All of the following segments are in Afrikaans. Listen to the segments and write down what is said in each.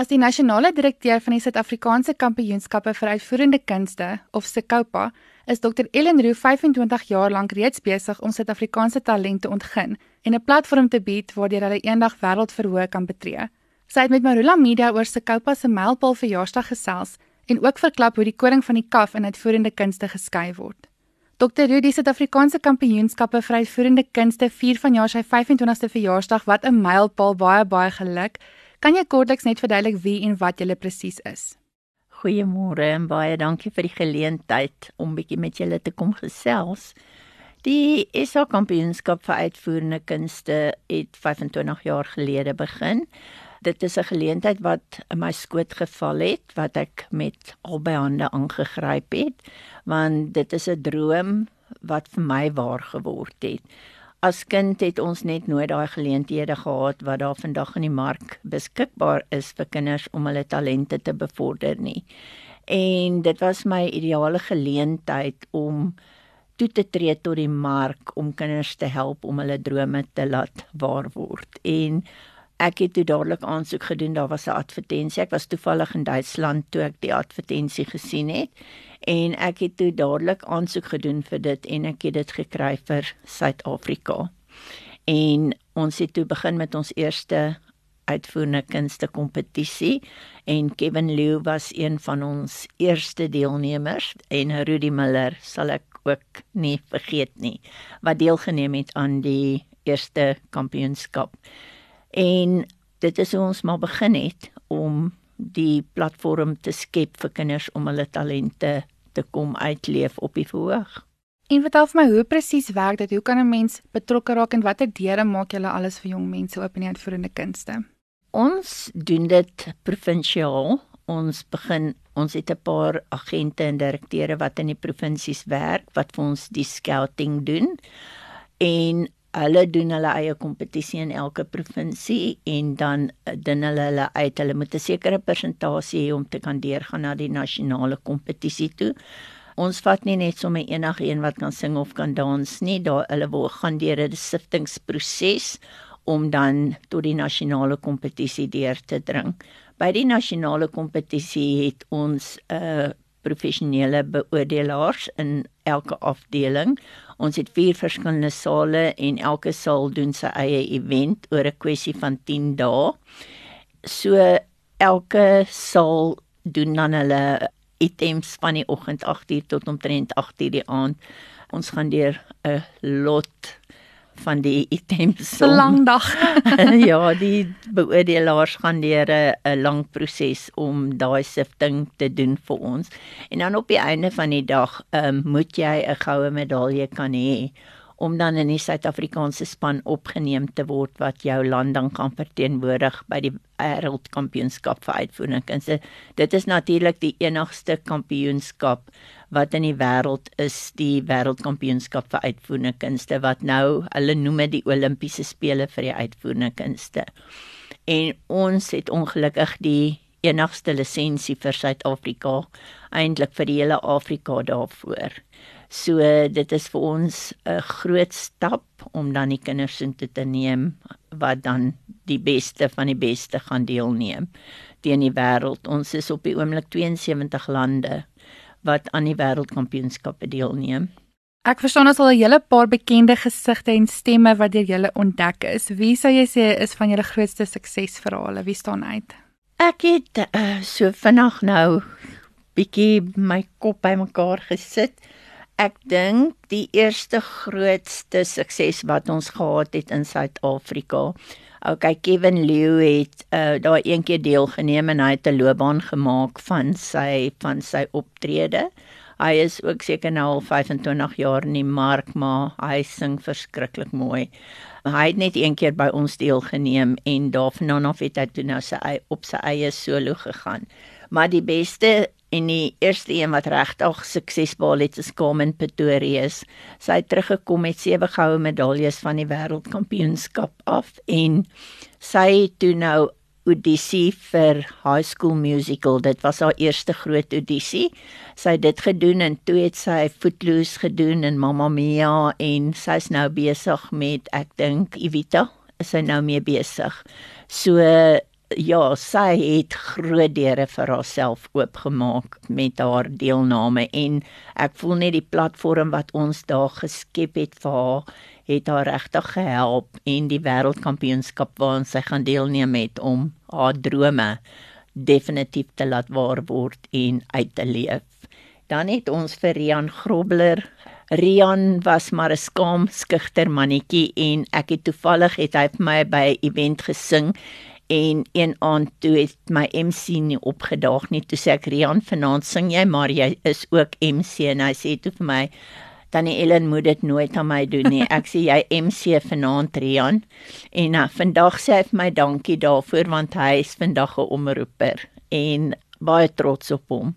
As die nasionale direkteur van die Suid-Afrikaanse Kampioenskappe vir Uitvoerende Kunste, of SEKOPA, is Dr Ellen Roo 25 jaar lank reeds besig om Suid-Afrikaanse talente te ontgin en 'n platform te bied waardeur hulle eendag wêreldverhoog kan betree. Sy het met Marula Media oor SEKOPA se mylpaal verjaarsdag gesels en ook verklap hoe die koning van die kaf in uitvoerende kunste geskei word. Dr Roo, die Suid-Afrikaanse Kampioenskappe vir Uitvoerende Kunste vier vanjaar sy 25ste verjaarsdag. Wat 'n mylpaal, baie baie geluk. Kan jy kortliks net verduidelik wie en wat julle presies is? Goeiemôre en baie dankie vir die geleentheid om bietjie met julle te kom gesels. Die SA Kampioenskap vir Uitvoerende Kunste het 25 jaar gelede begin. Dit is 'n geleentheid wat in my skoot geval het wat ek met albei hande aangegryp het, want dit is 'n droom wat vir my waar geword het as kind het ons net nooit daai geleenthede gehad wat daar vandag in die mark beskikbaar is vir kinders om hulle talente te bevorder nie. En dit was my ideale geleentheid om toe te tree tot die mark om kinders te help om hulle drome te laat waar word. En ek het toe dadelik aansoek gedoen. Daar was 'n advertensie. Ek was toevallig in Duitsland toe ek die advertensie gesien het en ek het toe dadelik aansoek gedoen vir dit en ek het dit gekry vir Suid-Afrika. En ons het toe begin met ons eerste uitvoerende kunste kompetisie en Kevin Lew was een van ons eerste deelnemers en Rudy Miller sal ek ook nie vergeet nie wat deelgeneem het aan die eerste kampioenskap. En dit is hoe ons maar begin het om die platform te skep vir kinders om hulle talente te kom uitleef op die verhoog. En vertel vir my hoe presies werk dit? Hoe kan 'n mens betrokke raak en watter deure maak julle alles vir jong mense oop in die uitvoerende kunste? Ons doen dit provinsiaal. Ons begin ons het 'n paar agente en direkteure wat in die provinsies werk wat vir ons die scouting doen. En hulle doen hulle eie kompetisie in elke provinsie en dan eh, dan hulle hulle uit hulle moet 'n sekere persentasie hê om te kan deurgaan na die nasionale kompetisie toe. Ons vat nie net sommer enige een wat kan sing of kan dans nie, daar hulle wil gaan deur 'n siftingproses om dan tot die nasionale kompetisie deur te dring. By die nasionale kompetisie het ons 'n uh, eh, professionele beoordelaars in elke afdeling. Ons het vier verskillende sale en elke saal doen sy eie event oor 'n kwessie van 10 dae. So elke saal doen dan hulle items van die oggend 8:00 tot omtrent 8:00 die aand. Ons gaan deur 'n lot van die items. So lang dag. ja, die beoordelaars gaan deur 'n lang proses om daai sifting te doen vir ons. En dan op die einde van die dag, um, moet jy 'n goue medalje kan hê om dan in die Suid-Afrikaanse span opgeneem te word wat jou land dan kan verteenwoordig by die wêreldkampioenskap vir uitvoerende kunste. Dit is natuurlik die enigste kampioenskap wat in die wêreld is die wêreldkampioenskap vir uitvoerende kunste wat nou hulle noem dit die Olimpiese spele vir die uitvoerende kunste. En ons het ongelukkig die enigste lisensie vir Suid-Afrika eintlik vir die hele Afrika daarvoor. So dit is vir ons 'n groot stap om dan die kinders in te, te neem wat dan die beste van die beste gaan deelneem teen die wêreld. Ons is op die oomblik 72 lande wat aan die wêreldkampioenskappe deelneem. Ek verstaan as al 'n hele paar bekende gesigte en stemme wat deur julle ontdek is. Wie sou jy sê is van julle grootste suksesverhale? Wie staan uit? Ek het uh, so vinnig nou bietjie my kop bymekaar gesit. Ek dink die eerste grootste sukses wat ons gehad het in Suid-Afrika Okay, Kevin Lew het uh, daar een keer deelgeneem en hy het 'n loopbaan gemaak van sy van sy optrede. Hy is ook seker nou al 25 jaar in die mark, maar hy sing verskriklik mooi. Hy het net een keer by ons deelgeneem en daarna af het hy toe nou sy op sy eie solo gegaan. Maar die beste en die eerste een wat regtig suksesvol het is Carmen Pretorius. Sy het teruggekom met sewe goue medaljes van die wêreldkampioenskap af en sy toe nou audisie vir High School Musical. Dit was haar eerste groot audisie. Sy het dit gedoen en toe het sy Footloose gedoen en Mamma Mia en sy's nou besig met ek dink Evita is sy nou mee besig. So ja, sy het groot deure vir haarself oopgemaak met haar deelname en ek voel net die platform wat ons daar geskep het vir haar het haar regtig gehelp en die wêreldkampioenskap waaraan sy gaan deelneem het om haar drome definitief te laat waar word en uit te leef. Dan het ons vir Rian Grobler Rian was maar 'n skaam skugter mannetjie en ek het toevallig het hy vir my by 'n event gesing en een aand toe het my MC nie opgedaag nie toe sê ek Rian vanaand sing jy maar jy is ook MC en hy sê toe vir my Tannie Ellen moet dit nooit aan my doen nie. Ek sê jy MC vanaand Rian en uh, vandag sê hy vir my dankie daarvoor want hy is vandag 'n omroeper en baie trots op hom.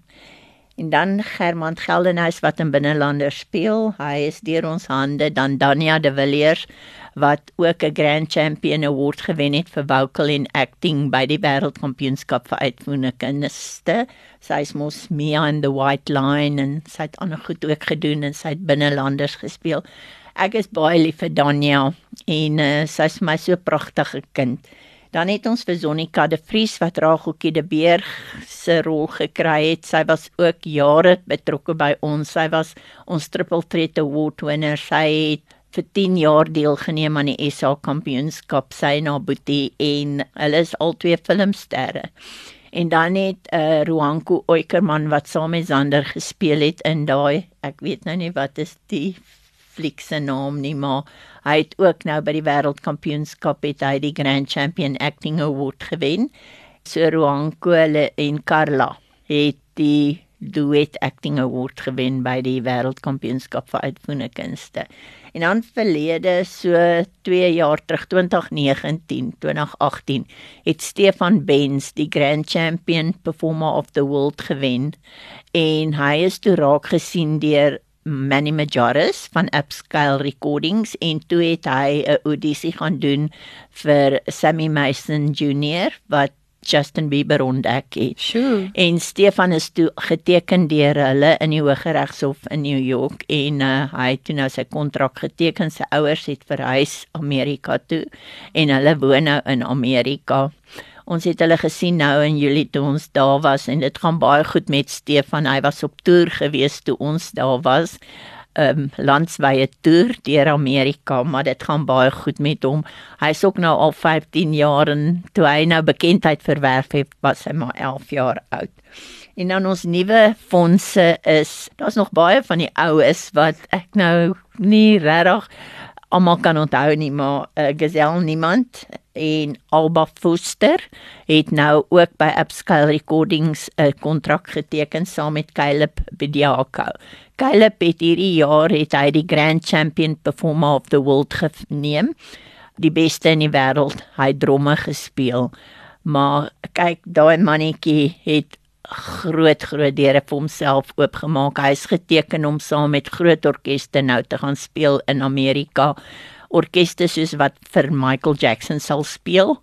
En dan Germant Geldenhuys wat in binnelande speel. Hy is deur ons hande dan Dania de Villiers wat ook 'n Grand Champion Award gewen het vir vocal en acting by die Wêreldkampioenskap vir uitvoerende kunste. Sy is mos Mia in the White Line en sy het ander goed ook gedoen en sy het binnelanders gespeel. Ek is baie lief vir Dania en uh, sy is my so pragtige kind. Dan het ons vir Sonnika de Vries wat Rageltjie de Beer se rol gekry het. Sy was ook jare betrokke by ons. Sy was ons Triple Threat Award wenner. Sy het vir 10 jaar deelgeneem aan die SA Kampioenskap. Sy haar boetie en hulle is al twee filmsterre. En dan het uh, eh, Ruanko Oikerman wat saam met Zander gespeel het in daai ek weet nou nie wat is die fliek se naam nie, maar hy het ook nou by die wêreldkampioenskap het hy die Grand Champion Acting Award gewen. So Ruanko en Carla het die Duet Acting Award gewen by die wêreldkampioenskap vir uitvoerende kunste. En dan verlede so 2 jaar terug 2019, 2018 het Stefan Benz die Grand Champion Performer of the World gewen en hy is toe raak gesien deur Manny Majoris van Upscale Recordings en toe het hy 'n audisie gaan doen vir Sammy Mason Junior wat Justin Bieber ontdek het. Sure. En Stefan is toe geteken deur hulle in die Hooggeregshof in New York en uh, hy het toe nou sy kontrak geteken. Sy ouers het verhuis Amerika toe en hulle woon nou in Amerika. Ons het hulle gesien nou in Julie toe ons daar was en dit gaan baie goed met Stefan. Hy was op toer gewees toe ons daar was. Ehm um, landswye toer deur Amerika, maar dit gaan baie goed met hom. Hy's ook nou al 15 jaar en toe hy nou bekendheid verwerf het, was hy maar 11 jaar oud. En dan ons nuwe fondse is, daar's nog baie van die oues wat ek nou nie regtig almal kan onthou nie, maar uh, Gazelle niemand en Alba Foster het nou ook by Upscale Recordings 'n kontrak geteken saam met Caleb Bediako. Caleb het hierdie jaar het hy die Grand Champion Performer of the World geneem. Die beste in die wêreld, hy dromme gespeel. Maar kyk, daai mannetjie het groot groot deure vir homself oopgemaak. Hy's geteken om saam met groot orkeste nou te gaan speel in Amerika. Orkeste soos wat vir Michael Jackson sal speel.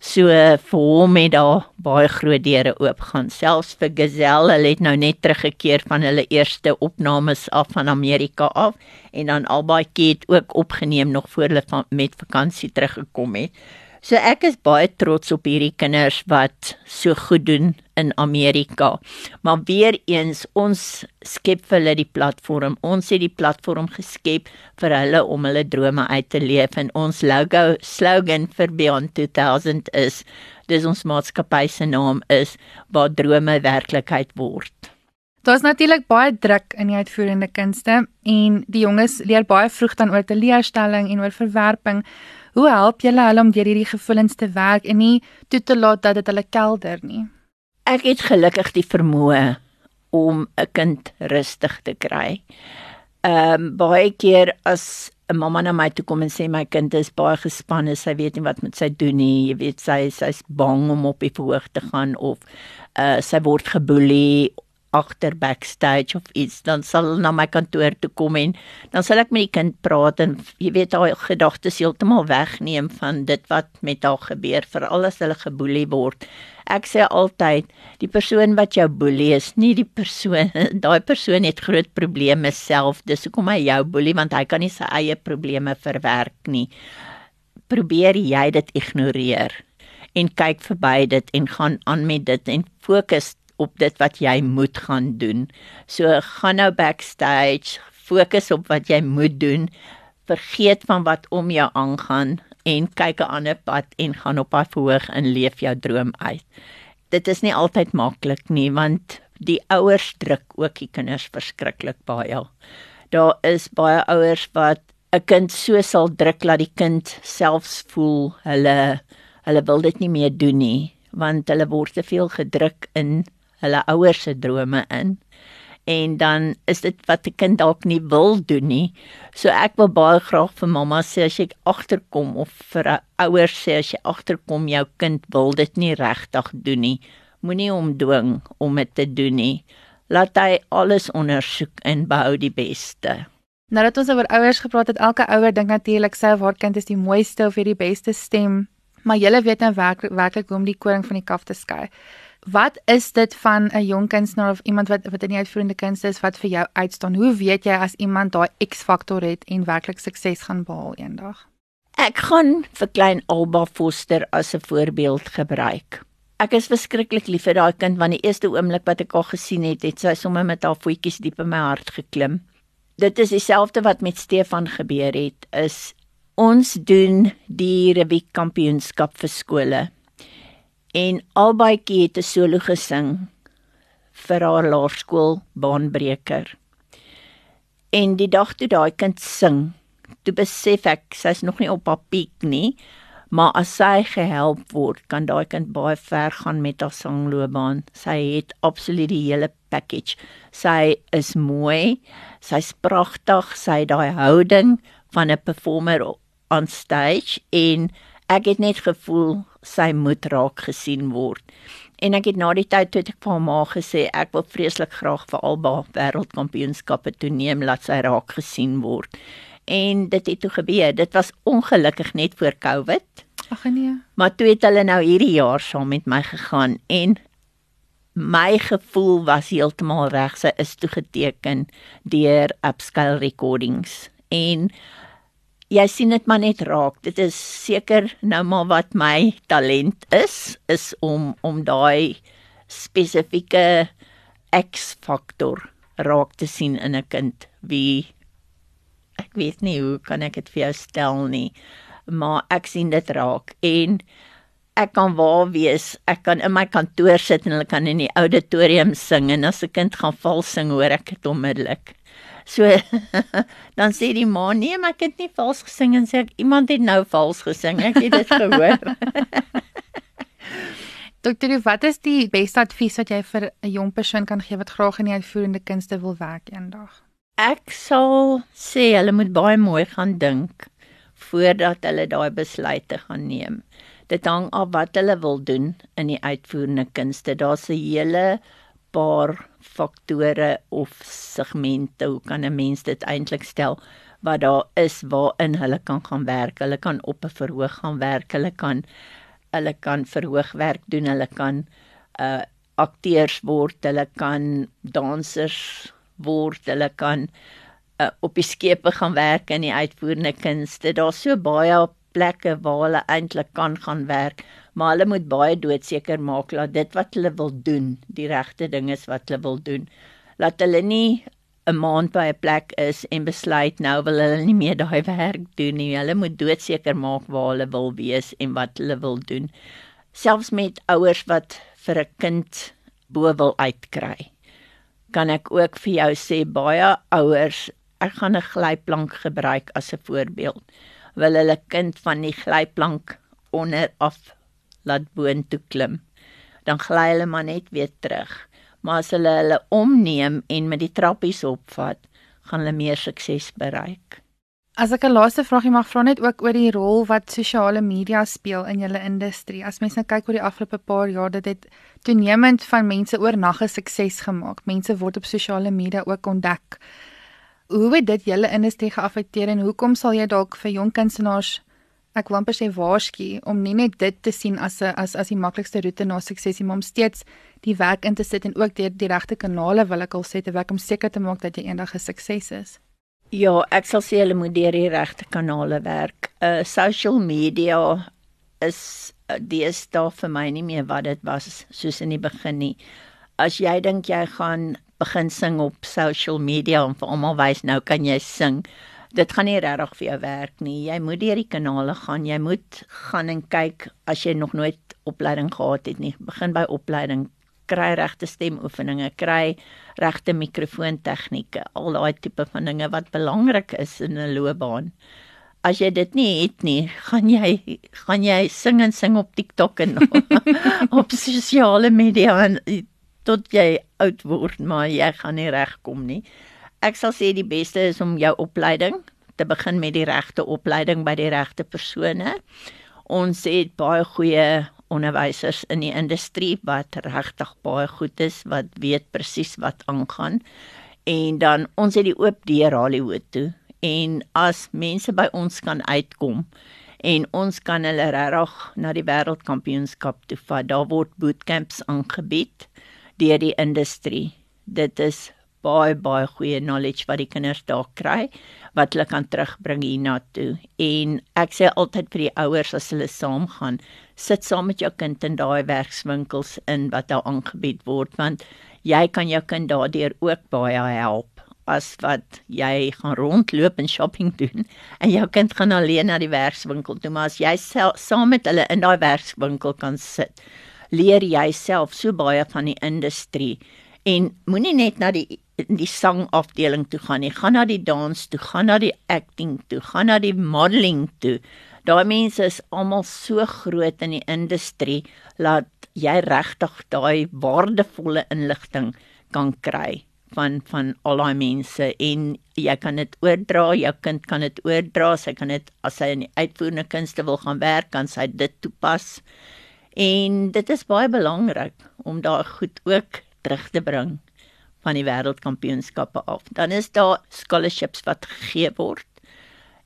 So vir hom het daar baie groot deure oopgaan. Selfs vir Gazelle, hulle het nou net teruggekeer van hulle eerste opnames af van Amerika af en dan albei het ook opgeneem nog voor hulle van, met vakansie teruggekom het. So ek is baie trots op hierdie kinders wat so goed doen in Amerika. Maar weer eens ons skep vir hulle die platform. Ons het die platform geskep vir hulle om hulle drome uit te leef en ons logo slogan vir Beyond 2000 is dis ons maatskappy se naam is waar drome werklikheid word. Daar's natuurlik baie druk in die uitvoerende kunste en die jonges leer baie vroeg dan oor teleurstelling en oor verwerping. Hoe help julle hulle om deur hierdie gevoelens te werk en nie toe te laat dat dit hulle kelder nie? Ek het gelukkig die vermoë om 'n kind rustig te kry. Ehm um, baie keer as 'n mamma na my toe kom en sê my kind is baie gespanne, sy weet nie wat moet sy doen nie. Jy weet sy sy's bang om op die verhoog te gaan of uh sy word geboelie agter backstage of iets dan sal na my kantoor toe kom en dan sal ek met die kind praat en jy weet haar gedagtes heeltemal wegneem van dit wat met haar gebeur veral as hulle geboelie word. Ek sê altyd die persoon wat jou boelie is nie die persoon daai persoon het groot probleme self dis hoekom hy jou boelie want hy kan nie sy eie probleme verwerk nie. Probeer jy dit ignoreer en kyk verby dit en gaan aan met dit en fokus op dit wat jy moet gaan doen. So gaan nou backstage, fokus op wat jy moet doen. Vergeet van wat om jou aangaan en kyk 'n ander pad en gaan op pad verhoog en leef jou droom uit. Dit is nie altyd maklik nie want die ouers druk ook die kinders verskriklik baie. Daar is baie ouers wat 'n kind so sal druk dat die kind selfs voel hulle hulle wil dit nie meer doen nie want hulle word te veel gedruk in hulle ouers se drome in en dan is dit wat die kind dalk nie wil doen nie. So ek wil baie graag vir mamma sê as jy agterkom of vir ouers sê as jy agterkom jou kind wil dit nie regtig doen nie. Moenie hom dwing om dit te doen nie. Laat hy alles ondersoek en behou die beste. Nou dat ons oor ouers gepraat het, elke ouer dink natuurlik sy of haar kind is die mooiste of het die beste stem, maar jy weet nou werklik hoe om die koring van die kaf te skei. Wat is dit van 'n jong kunstenaar of iemand wat wat in die uitvoerende kunste is wat vir jou uitstaan? Hoe weet jy as iemand daai X-faktor het en werklik sukses gaan behaal eendag? Ek gaan vir klein Alba Foster as 'n voorbeeld gebruik. Ek is verskriklik lief vir daai kind want die eerste oomblik wat ek haar gesien het, het sy sommer met haar voetjies diep in my hart geklim. Dit is dieselfde wat met Stefan gebeur het. Is ons doen die Rubik kampioenskap vir skole en albaitjie het 'n solo gesing vir haar laerskool baanbreker. En die dag toe daai kind sing, toe besef ek sy's nog nie op haar piek nie, maar as sy gehelp word, kan daai kind baie ver gaan met haar sangloopbaan. Sy het absoluut die hele package. Sy is mooi, sy's pragtig, sy het daai houding van 'n performer on stage en ek het net gevoel sy moet raak gesien word. En ek het na die tyd toe ek vir haar ma gesê ek wil vreeslik graag vir Alba wêreldkampioenskappe toeneem laat sy raak gesien word. En dit het toe gebeur. Dit was ongelukkig net voor Covid. Ag nee. Maar toe het hulle nou hierdie jaar saam met my gegaan en my gevoel was heeltemal reg. Sy is toegeteken deur Upscale Recordings en jy sien dit maar net raak. Dit is seker nou maar wat my talent is, is om om daai spesifieke X-faktor raak te sien in 'n kind wie ek weet nie hoe kan ek dit vir jou stel nie, maar ek sien dit raak en ek kan waar wees. Ek kan in my kantoor sit en hulle kan in die auditorium sing en as 'n kind gaan val sing, hoor ek dit onmiddellik. So dan sê die ma, nee, maar ek het nie vals gesing en sê ek iemand het nou vals gesing. Ek het dit gehoor. Dokter, wat is die beste advies wat jy vir 'n jong persoon kan gee wat graag in die uitvoerende kunste wil werk eendag? Ek sal sê hulle moet baie mooi gaan dink voordat hulle daai besluite gaan neem. Dit hang af wat hulle wil doen in die uitvoerende kunste. Daar's 'n hele paar faktore of segmente, hoe kan 'n mens dit eintlik stel, wat daar is waarin hulle kan gaan werk. Hulle kan op 'n verhoog gaan werk, hulle kan hulle kan verhoogwerk doen, hulle kan uh akteurs word, hulle kan dansers word, hulle kan uh, op die skepe gaan werk in die uitvoerende kunste. Daar's so baie plekke waar hulle eintlik kan gaan werk maar hulle moet baie doodseker maak dat dit wat hulle wil doen, die regte ding is wat hulle wil doen. Laat hulle nie 'n maand by 'n plek is en besluit nou wil hulle nie meer daai werk doen nie. Hulle moet doodseker maak waar hulle wil wees en wat hulle wil doen. Selfs met ouers wat vir 'n kind bo wil uitkry. Kan ek ook vir jou sê baie ouers, ek gaan 'n glyplank gebruik as 'n voorbeeld. Wil hulle kind van die glyplank onder af laat boontoe klim. Dan gly hulle maar net weer terug. Maar as hulle hulle omneem en met die trappies opvat, gaan hulle meer sukses bereik. As ek 'n laaste vragie mag vra net ook oor die rol wat sosiale media speel in julle industrie. As mens nou kyk oor die afgelope paar jaar, dit het toenemend van mense oornag 'n sukses gemaak. Mense word op sosiale media ook ontdek. Hoe het dit julle industrie geaffekteer en hoekom sal jy dalk vir jong kunstenaars ek wil amper sê waarsku om nie net dit te sien as 'n as as die maklikste roete na sukses nie, maar om steeds die werk in te sit en ook deur die regte kanale wil ek al sê te werk om seker te maak dat jy eendag 'n sukses is. Ja, ek sal sê hulle moet deur die regte kanale werk. Uh social media is deesdae vir my nie meer wat dit was soos in die begin nie. As jy dink jy gaan begin sing op social media en vir almal wys nou kan jy sing, dit gaan nie regtig vir jou werk nie. Jy moet deur die kanale gaan. Jy moet gaan en kyk as jy nog nooit opleiding gehad het nie. Begin by opleiding, kry regte stemoefeninge, kry regte mikrofoon tegnieke, al daai tipe van dinge wat belangrik is in 'n loopbaan as jy dit nie het nie, gaan jy gaan jy sing en sing op TikTok en op sosiale media en tot jy oud word, maar jy gaan nie regkom nie. Ek sal sê die beste is om jou opleiding te begin met die regte opleiding by die regte persone. Ons het baie goeie onderwysers in die industrie wat regtig baie goed is, wat weet presies wat aangaan. En dan ons het die oop deur Hollywood toe en as mense by ons kan uitkom en ons kan hulle regtig na die wêreldkampioenskap toe vat. Daar word bootcamps aangebied deur die industrie. Dit is baie baie goeie knowledge wat die kinders daar kry wat hulle kan terugbring hiernatoe. En ek sê altyd vir die ouers as hulle saamgaan, sit saam met jou kind in daai werkswinkels in wat daar aangebied word want jy kan jou kind daardeur ook baie help as wat jy gaan rondloop en shopping doen en jou kind gaan alleen na die werkswinkel toe maar as jy self, saam met hulle in daai werkswinkel kan sit leer jy self so baie van die industrie. En moenie net na die die sangafdeling toe gaan nie. Gaan na die dans toe gaan na die acting toe gaan na die modeling toe. Daai mense is almal so groot in die industrie dat jy regtig daai waardevolle inligting kan kry van van al daai mense. En jy kan dit oordra, jou kind kan dit oordra, sy kan dit as sy in die uitvoerende kunste wil gaan werk, kan sy dit toepas. En dit is baie belangrik om daai goed ook terug te bring van die wêreldkampioenskappe af. Dan is daar scholarships wat gegee word.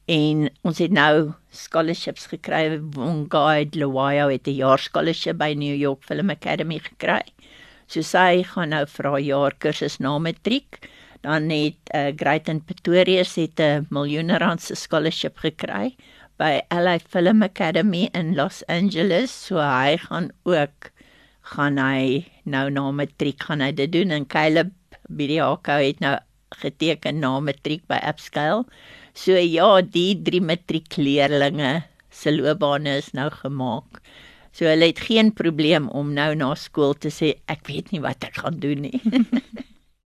En ons het nou scholarships gekry. Wongai Lwayo het 'n jaar scholarship by New York Film Academy gekry. So sy gaan nou vir haar jaar kursus na matriek. Dan het uh, Greyton Pretoria het 'n miljoen rand se scholarship gekry by LA Film Academy in Los Angeles. So hy gaan ook gaan hy nou na matriek gaan hy dit doen en Caleb Bidiako het nou geteken na matriek by Upscale. So ja, die drie matriekleerlinge se loopbane is nou gemaak. So hulle het geen probleem om nou na skool te sê ek weet nie wat ek gaan doen nie.